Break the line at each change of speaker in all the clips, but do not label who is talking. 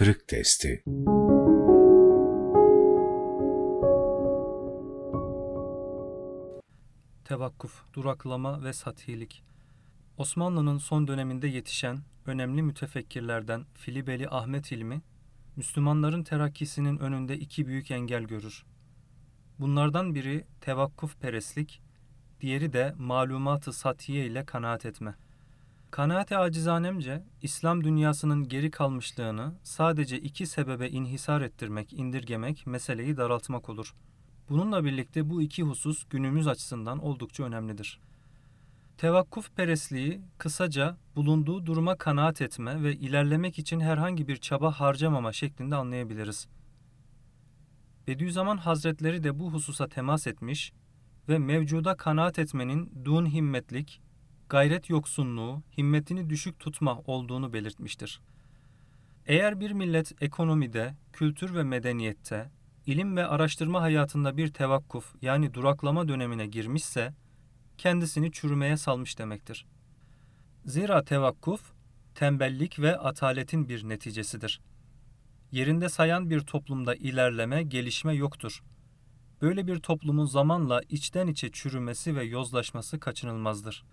Kırık Testi
Tevakkuf, duraklama ve satihilik. Osmanlı'nın son döneminde yetişen önemli mütefekkirlerden Filibeli Ahmet İlmi, Müslümanların terakkisinin önünde iki büyük engel görür. Bunlardan biri tevakkuf perestlik, diğeri de malumatı satiye ile kanaat etme. Kanaate acizanemce İslam dünyasının geri kalmışlığını sadece iki sebebe inhisar ettirmek, indirgemek, meseleyi daraltmak olur. Bununla birlikte bu iki husus günümüz açısından oldukça önemlidir. Tevakkuf perestliği kısaca bulunduğu duruma kanaat etme ve ilerlemek için herhangi bir çaba harcamama şeklinde anlayabiliriz. Bediüzzaman Hazretleri de bu hususa temas etmiş ve mevcuda kanaat etmenin dun himmetlik, gayret yoksunluğu, himmetini düşük tutma olduğunu belirtmiştir. Eğer bir millet ekonomide, kültür ve medeniyette, ilim ve araştırma hayatında bir tevakkuf yani duraklama dönemine girmişse, kendisini çürümeye salmış demektir. Zira tevakkuf, tembellik ve ataletin bir neticesidir. Yerinde sayan bir toplumda ilerleme, gelişme yoktur. Böyle bir toplumun zamanla içten içe çürümesi ve yozlaşması kaçınılmazdır.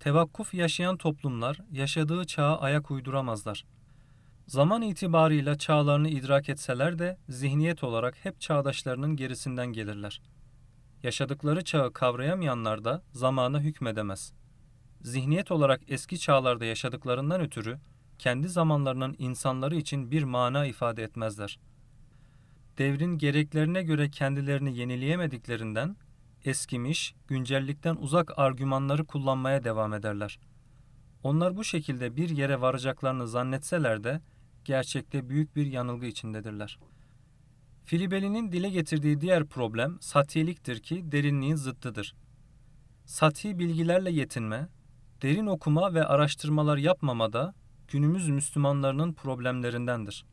Tevakkuf yaşayan toplumlar yaşadığı çağa ayak uyduramazlar. Zaman itibarıyla çağlarını idrak etseler de zihniyet olarak hep çağdaşlarının gerisinden gelirler. Yaşadıkları çağı kavrayamayanlar da zamana hükmedemez. Zihniyet olarak eski çağlarda yaşadıklarından ötürü kendi zamanlarının insanları için bir mana ifade etmezler. Devrin gereklerine göre kendilerini yenileyemediklerinden eskimiş, güncellikten uzak argümanları kullanmaya devam ederler. Onlar bu şekilde bir yere varacaklarını zannetseler de gerçekte büyük bir yanılgı içindedirler. Filibeli'nin dile getirdiği diğer problem satiyeliktir ki derinliğin zıttıdır. Sati bilgilerle yetinme, derin okuma ve araştırmalar yapmamada günümüz Müslümanlarının problemlerindendir.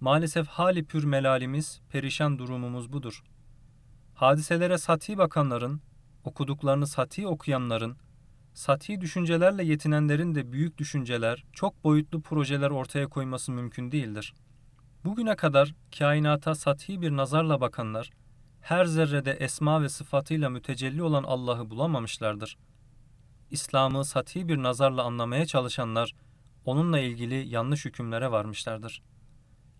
Maalesef hali pür melalimiz, perişan durumumuz budur. Hadiselere sati bakanların, okuduklarını sati okuyanların, sati düşüncelerle yetinenlerin de büyük düşünceler, çok boyutlu projeler ortaya koyması mümkün değildir. Bugüne kadar kainata sati bir nazarla bakanlar, her zerrede esma ve sıfatıyla mütecelli olan Allah'ı bulamamışlardır. İslam'ı sati bir nazarla anlamaya çalışanlar, onunla ilgili yanlış hükümlere varmışlardır.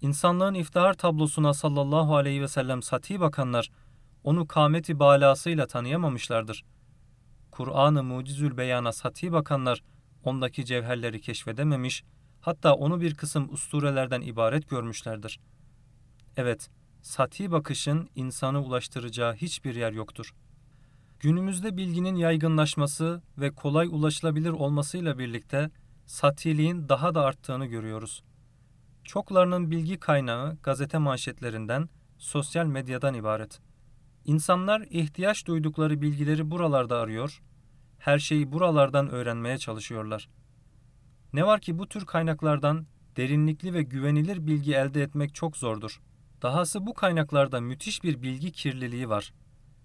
İnsanlığın iftihar tablosuna sallallahu aleyhi ve sellem sati bakanlar, onu kâmeti balasıyla tanıyamamışlardır. Kur'an-ı Mucizül Beyan'a sati bakanlar, ondaki cevherleri keşfedememiş, hatta onu bir kısım usturelerden ibaret görmüşlerdir. Evet, sati bakışın insanı ulaştıracağı hiçbir yer yoktur. Günümüzde bilginin yaygınlaşması ve kolay ulaşılabilir olmasıyla birlikte satiliğin daha da arttığını görüyoruz. Çoklarının bilgi kaynağı gazete manşetlerinden, sosyal medyadan ibaret. İnsanlar ihtiyaç duydukları bilgileri buralarda arıyor, her şeyi buralardan öğrenmeye çalışıyorlar. Ne var ki bu tür kaynaklardan derinlikli ve güvenilir bilgi elde etmek çok zordur. Dahası bu kaynaklarda müthiş bir bilgi kirliliği var.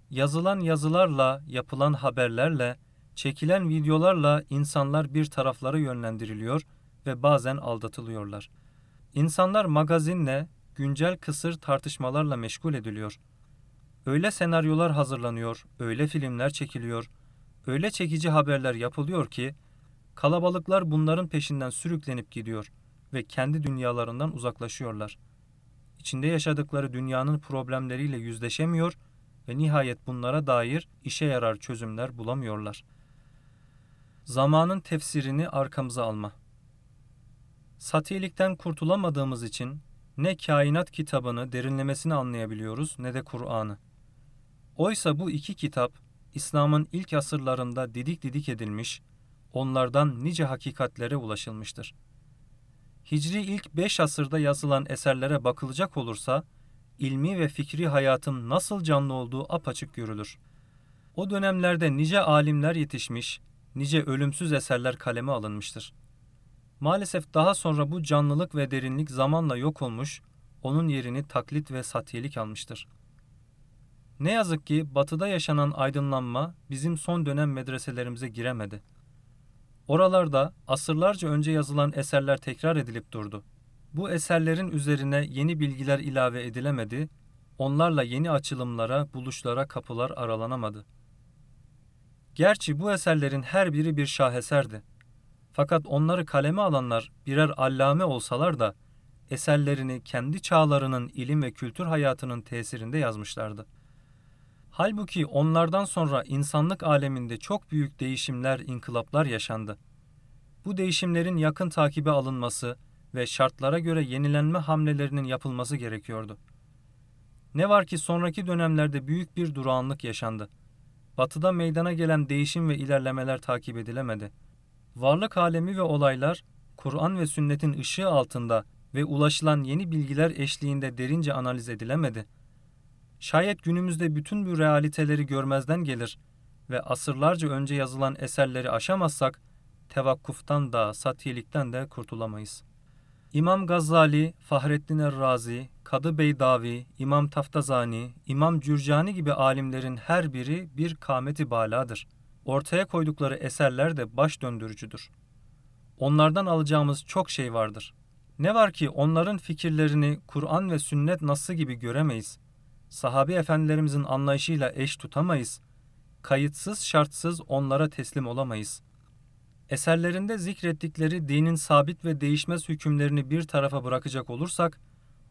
Yazılan yazılarla, yapılan haberlerle, çekilen videolarla insanlar bir taraflara yönlendiriliyor ve bazen aldatılıyorlar. İnsanlar magazinle, güncel kısır tartışmalarla meşgul ediliyor. Öyle senaryolar hazırlanıyor, öyle filmler çekiliyor, öyle çekici haberler yapılıyor ki kalabalıklar bunların peşinden sürüklenip gidiyor ve kendi dünyalarından uzaklaşıyorlar. İçinde yaşadıkları dünyanın problemleriyle yüzleşemiyor ve nihayet bunlara dair işe yarar çözümler bulamıyorlar. Zamanın tefsirini arkamıza alma. Satiyelikten kurtulamadığımız için ne kainat kitabını derinlemesine anlayabiliyoruz ne de Kur'an'ı. Oysa bu iki kitap İslam'ın ilk asırlarında didik didik edilmiş, onlardan nice hakikatlere ulaşılmıştır. Hicri ilk beş asırda yazılan eserlere bakılacak olursa, ilmi ve fikri hayatın nasıl canlı olduğu apaçık görülür. O dönemlerde nice alimler yetişmiş, nice ölümsüz eserler kaleme alınmıştır. Maalesef daha sonra bu canlılık ve derinlik zamanla yok olmuş, onun yerini taklit ve satiyelik almıştır.'' Ne yazık ki batıda yaşanan aydınlanma bizim son dönem medreselerimize giremedi. Oralarda asırlarca önce yazılan eserler tekrar edilip durdu. bu eserlerin üzerine yeni bilgiler ilave edilemedi, onlarla yeni açılımlara, buluşlara kapılar aralanamadı. Gerçi bu eserlerin her biri bir şaheserdi. Fakat onları kaleme alanlar birer allame olsalar da eserlerini kendi çağlarının ilim ve kültür hayatının tesirinde yazmışlardı. Halbuki onlardan sonra insanlık aleminde çok büyük değişimler, inkılaplar yaşandı. Bu değişimlerin yakın takibe alınması ve şartlara göre yenilenme hamlelerinin yapılması gerekiyordu. Ne var ki sonraki dönemlerde büyük bir durağanlık yaşandı. Batıda meydana gelen değişim ve ilerlemeler takip edilemedi. Varlık alemi ve olaylar Kur'an ve sünnetin ışığı altında ve ulaşılan yeni bilgiler eşliğinde derince analiz edilemedi. Şayet günümüzde bütün bu realiteleri görmezden gelir ve asırlarca önce yazılan eserleri aşamazsak, tevakkuftan da, satiyelikten de kurtulamayız. İmam Gazali, Fahrettin Errazi, Kadı Beydavi, İmam Taftazani, İmam Cürcani gibi alimlerin her biri bir kâmeti baladır. Ortaya koydukları eserler de baş döndürücüdür. Onlardan alacağımız çok şey vardır. Ne var ki onların fikirlerini Kur'an ve sünnet nasıl gibi göremeyiz. Sahabi efendilerimizin anlayışıyla eş tutamayız. Kayıtsız şartsız onlara teslim olamayız. Eserlerinde zikrettikleri dinin sabit ve değişmez hükümlerini bir tarafa bırakacak olursak,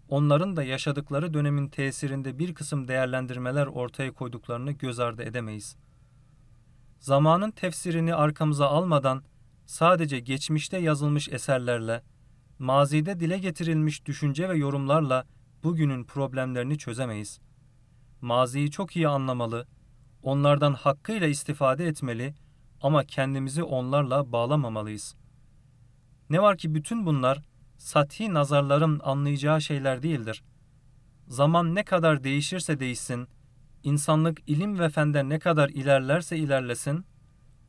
onların da yaşadıkları dönemin tesirinde bir kısım değerlendirmeler ortaya koyduklarını göz ardı edemeyiz. Zamanın tefsirini arkamıza almadan sadece geçmişte yazılmış eserlerle, mazide dile getirilmiş düşünce ve yorumlarla bugünün problemlerini çözemeyiz. Maziyi çok iyi anlamalı, onlardan hakkıyla istifade etmeli ama kendimizi onlarla bağlamamalıyız. Ne var ki bütün bunlar sathi nazarların anlayacağı şeyler değildir. Zaman ne kadar değişirse değişsin, insanlık ilim ve fende ne kadar ilerlerse ilerlesin,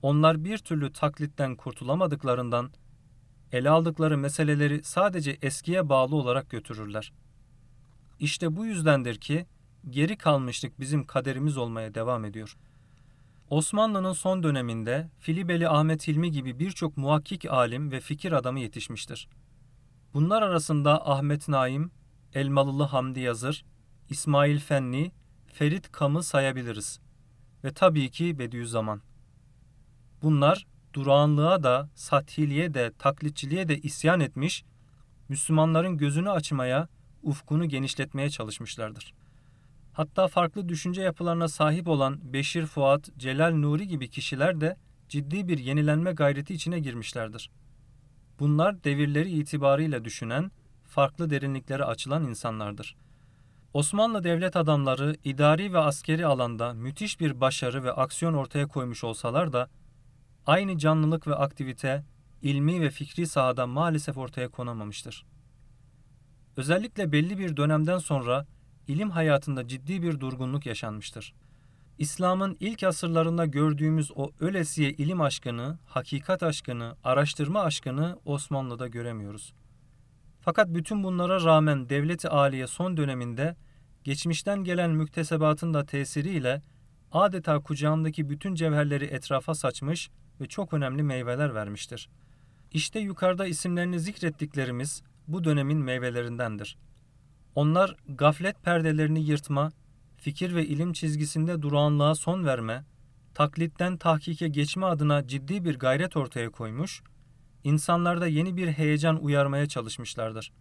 onlar bir türlü taklitten kurtulamadıklarından ele aldıkları meseleleri sadece eskiye bağlı olarak götürürler. İşte bu yüzdendir ki geri kalmışlık bizim kaderimiz olmaya devam ediyor. Osmanlı'nın son döneminde Filibeli Ahmet Hilmi gibi birçok muhakkik alim ve fikir adamı yetişmiştir. Bunlar arasında Ahmet Naim, Elmalılı Hamdi Yazır, İsmail Fenni, Ferit Kam'ı sayabiliriz. Ve tabii ki Bediüzzaman. Bunlar durağanlığa da, sathiliğe de, taklitçiliğe de isyan etmiş, Müslümanların gözünü açmaya, ufkunu genişletmeye çalışmışlardır. Hatta farklı düşünce yapılarına sahip olan Beşir Fuat, Celal Nuri gibi kişiler de ciddi bir yenilenme gayreti içine girmişlerdir. Bunlar devirleri itibarıyla düşünen, farklı derinliklere açılan insanlardır. Osmanlı devlet adamları idari ve askeri alanda müthiş bir başarı ve aksiyon ortaya koymuş olsalar da aynı canlılık ve aktivite ilmi ve fikri sahada maalesef ortaya konamamıştır. Özellikle belli bir dönemden sonra ilim hayatında ciddi bir durgunluk yaşanmıştır. İslam'ın ilk asırlarında gördüğümüz o ölesiye ilim aşkını, hakikat aşkını, araştırma aşkını Osmanlı'da göremiyoruz. Fakat bütün bunlara rağmen devleti aliye son döneminde geçmişten gelen müktesebatın da tesiriyle adeta kucağındaki bütün cevherleri etrafa saçmış ve çok önemli meyveler vermiştir. İşte yukarıda isimlerini zikrettiklerimiz bu dönemin meyvelerindendir. Onlar gaflet perdelerini yırtma, fikir ve ilim çizgisinde durağanlığa son verme, taklitten tahkike geçme adına ciddi bir gayret ortaya koymuş, insanlarda yeni bir heyecan uyarmaya çalışmışlardır.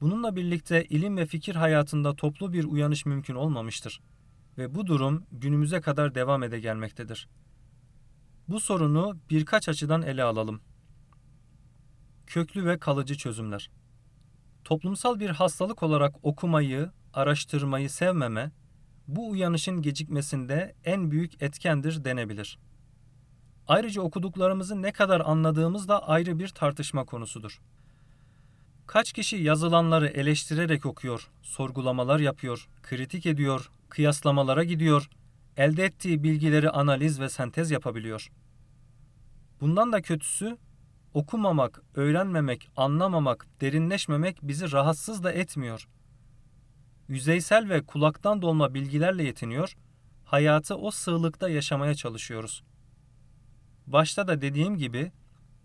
Bununla birlikte ilim ve fikir hayatında toplu bir uyanış mümkün olmamıştır ve bu durum günümüze kadar devam ede gelmektedir. Bu sorunu birkaç açıdan ele alalım. Köklü ve kalıcı çözümler. Toplumsal bir hastalık olarak okumayı, araştırmayı sevmeme, bu uyanışın gecikmesinde en büyük etkendir denebilir. Ayrıca okuduklarımızı ne kadar anladığımız da ayrı bir tartışma konusudur. Kaç kişi yazılanları eleştirerek okuyor, sorgulamalar yapıyor, kritik ediyor, kıyaslamalara gidiyor, elde ettiği bilgileri analiz ve sentez yapabiliyor. Bundan da kötüsü okumamak, öğrenmemek, anlamamak, derinleşmemek bizi rahatsız da etmiyor. Yüzeysel ve kulaktan dolma bilgilerle yetiniyor, hayatı o sığlıkta yaşamaya çalışıyoruz. Başta da dediğim gibi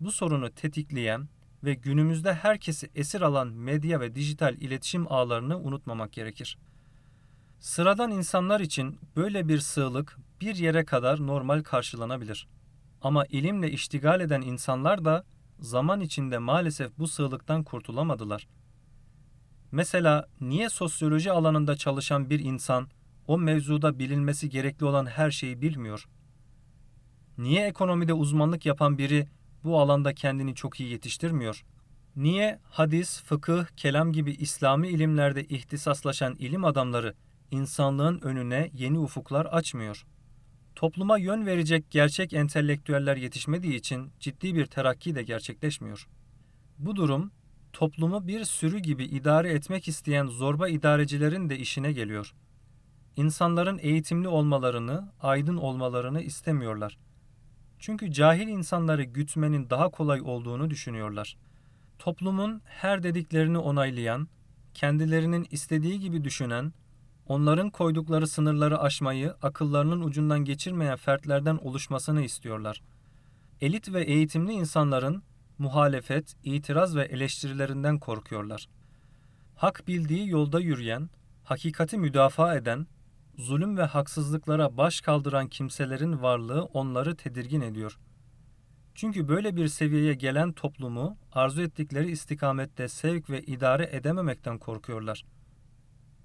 bu sorunu tetikleyen, ve günümüzde herkesi esir alan medya ve dijital iletişim ağlarını unutmamak gerekir. Sıradan insanlar için böyle bir sığlık bir yere kadar normal karşılanabilir. Ama ilimle iştigal eden insanlar da zaman içinde maalesef bu sığlıktan kurtulamadılar. Mesela niye sosyoloji alanında çalışan bir insan o mevzuda bilinmesi gerekli olan her şeyi bilmiyor? Niye ekonomide uzmanlık yapan biri bu alanda kendini çok iyi yetiştirmiyor? Niye hadis, fıkıh, kelam gibi İslami ilimlerde ihtisaslaşan ilim adamları insanlığın önüne yeni ufuklar açmıyor? Topluma yön verecek gerçek entelektüeller yetişmediği için ciddi bir terakki de gerçekleşmiyor. Bu durum toplumu bir sürü gibi idare etmek isteyen zorba idarecilerin de işine geliyor. İnsanların eğitimli olmalarını, aydın olmalarını istemiyorlar. Çünkü cahil insanları gütmenin daha kolay olduğunu düşünüyorlar. Toplumun her dediklerini onaylayan, kendilerinin istediği gibi düşünen, onların koydukları sınırları aşmayı akıllarının ucundan geçirmeyen fertlerden oluşmasını istiyorlar. Elit ve eğitimli insanların muhalefet, itiraz ve eleştirilerinden korkuyorlar. Hak bildiği yolda yürüyen, hakikati müdafaa eden, zulüm ve haksızlıklara baş kaldıran kimselerin varlığı onları tedirgin ediyor. Çünkü böyle bir seviyeye gelen toplumu arzu ettikleri istikamette sevk ve idare edememekten korkuyorlar.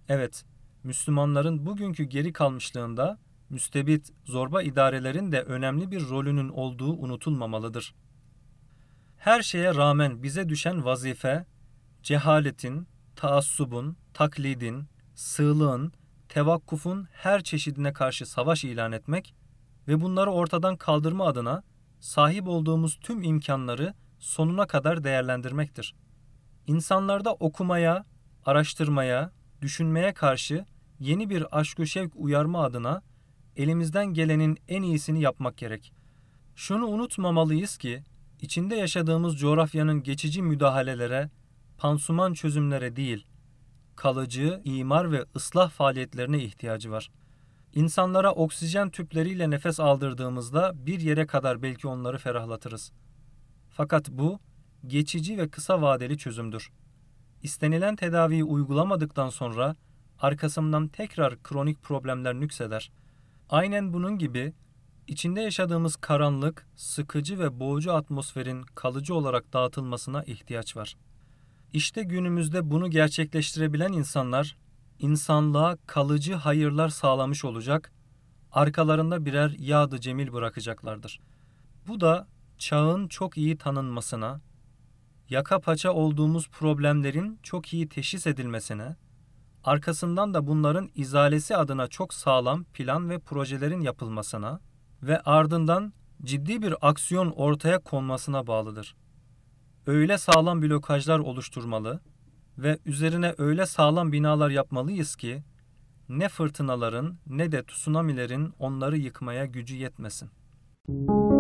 Evet, Müslümanların bugünkü geri kalmışlığında müstebit, zorba idarelerin de önemli bir rolünün olduğu unutulmamalıdır. Her şeye rağmen bize düşen vazife, cehaletin, taassubun, taklidin, sığlığın, tevakkufun her çeşidine karşı savaş ilan etmek ve bunları ortadan kaldırma adına sahip olduğumuz tüm imkanları sonuna kadar değerlendirmektir. İnsanlarda okumaya, araştırmaya, düşünmeye karşı yeni bir aşk şevk uyarma adına elimizden gelenin en iyisini yapmak gerek. Şunu unutmamalıyız ki içinde yaşadığımız coğrafyanın geçici müdahalelere, pansuman çözümlere değil, kalıcı imar ve ıslah faaliyetlerine ihtiyacı var. İnsanlara oksijen tüpleriyle nefes aldırdığımızda bir yere kadar belki onları ferahlatırız. Fakat bu geçici ve kısa vadeli çözümdür. İstenilen tedaviyi uygulamadıktan sonra arkasından tekrar kronik problemler nükseder. Aynen bunun gibi içinde yaşadığımız karanlık, sıkıcı ve boğucu atmosferin kalıcı olarak dağıtılmasına ihtiyaç var. İşte günümüzde bunu gerçekleştirebilen insanlar insanlığa kalıcı hayırlar sağlamış olacak, arkalarında birer yağdı cemil bırakacaklardır. Bu da çağın çok iyi tanınmasına, yaka paça olduğumuz problemlerin çok iyi teşhis edilmesine, arkasından da bunların izalesi adına çok sağlam plan ve projelerin yapılmasına ve ardından ciddi bir aksiyon ortaya konmasına bağlıdır. Öyle sağlam blokajlar oluşturmalı ve üzerine öyle sağlam binalar yapmalıyız ki ne fırtınaların ne de tsunamilerin onları yıkmaya gücü yetmesin. Müzik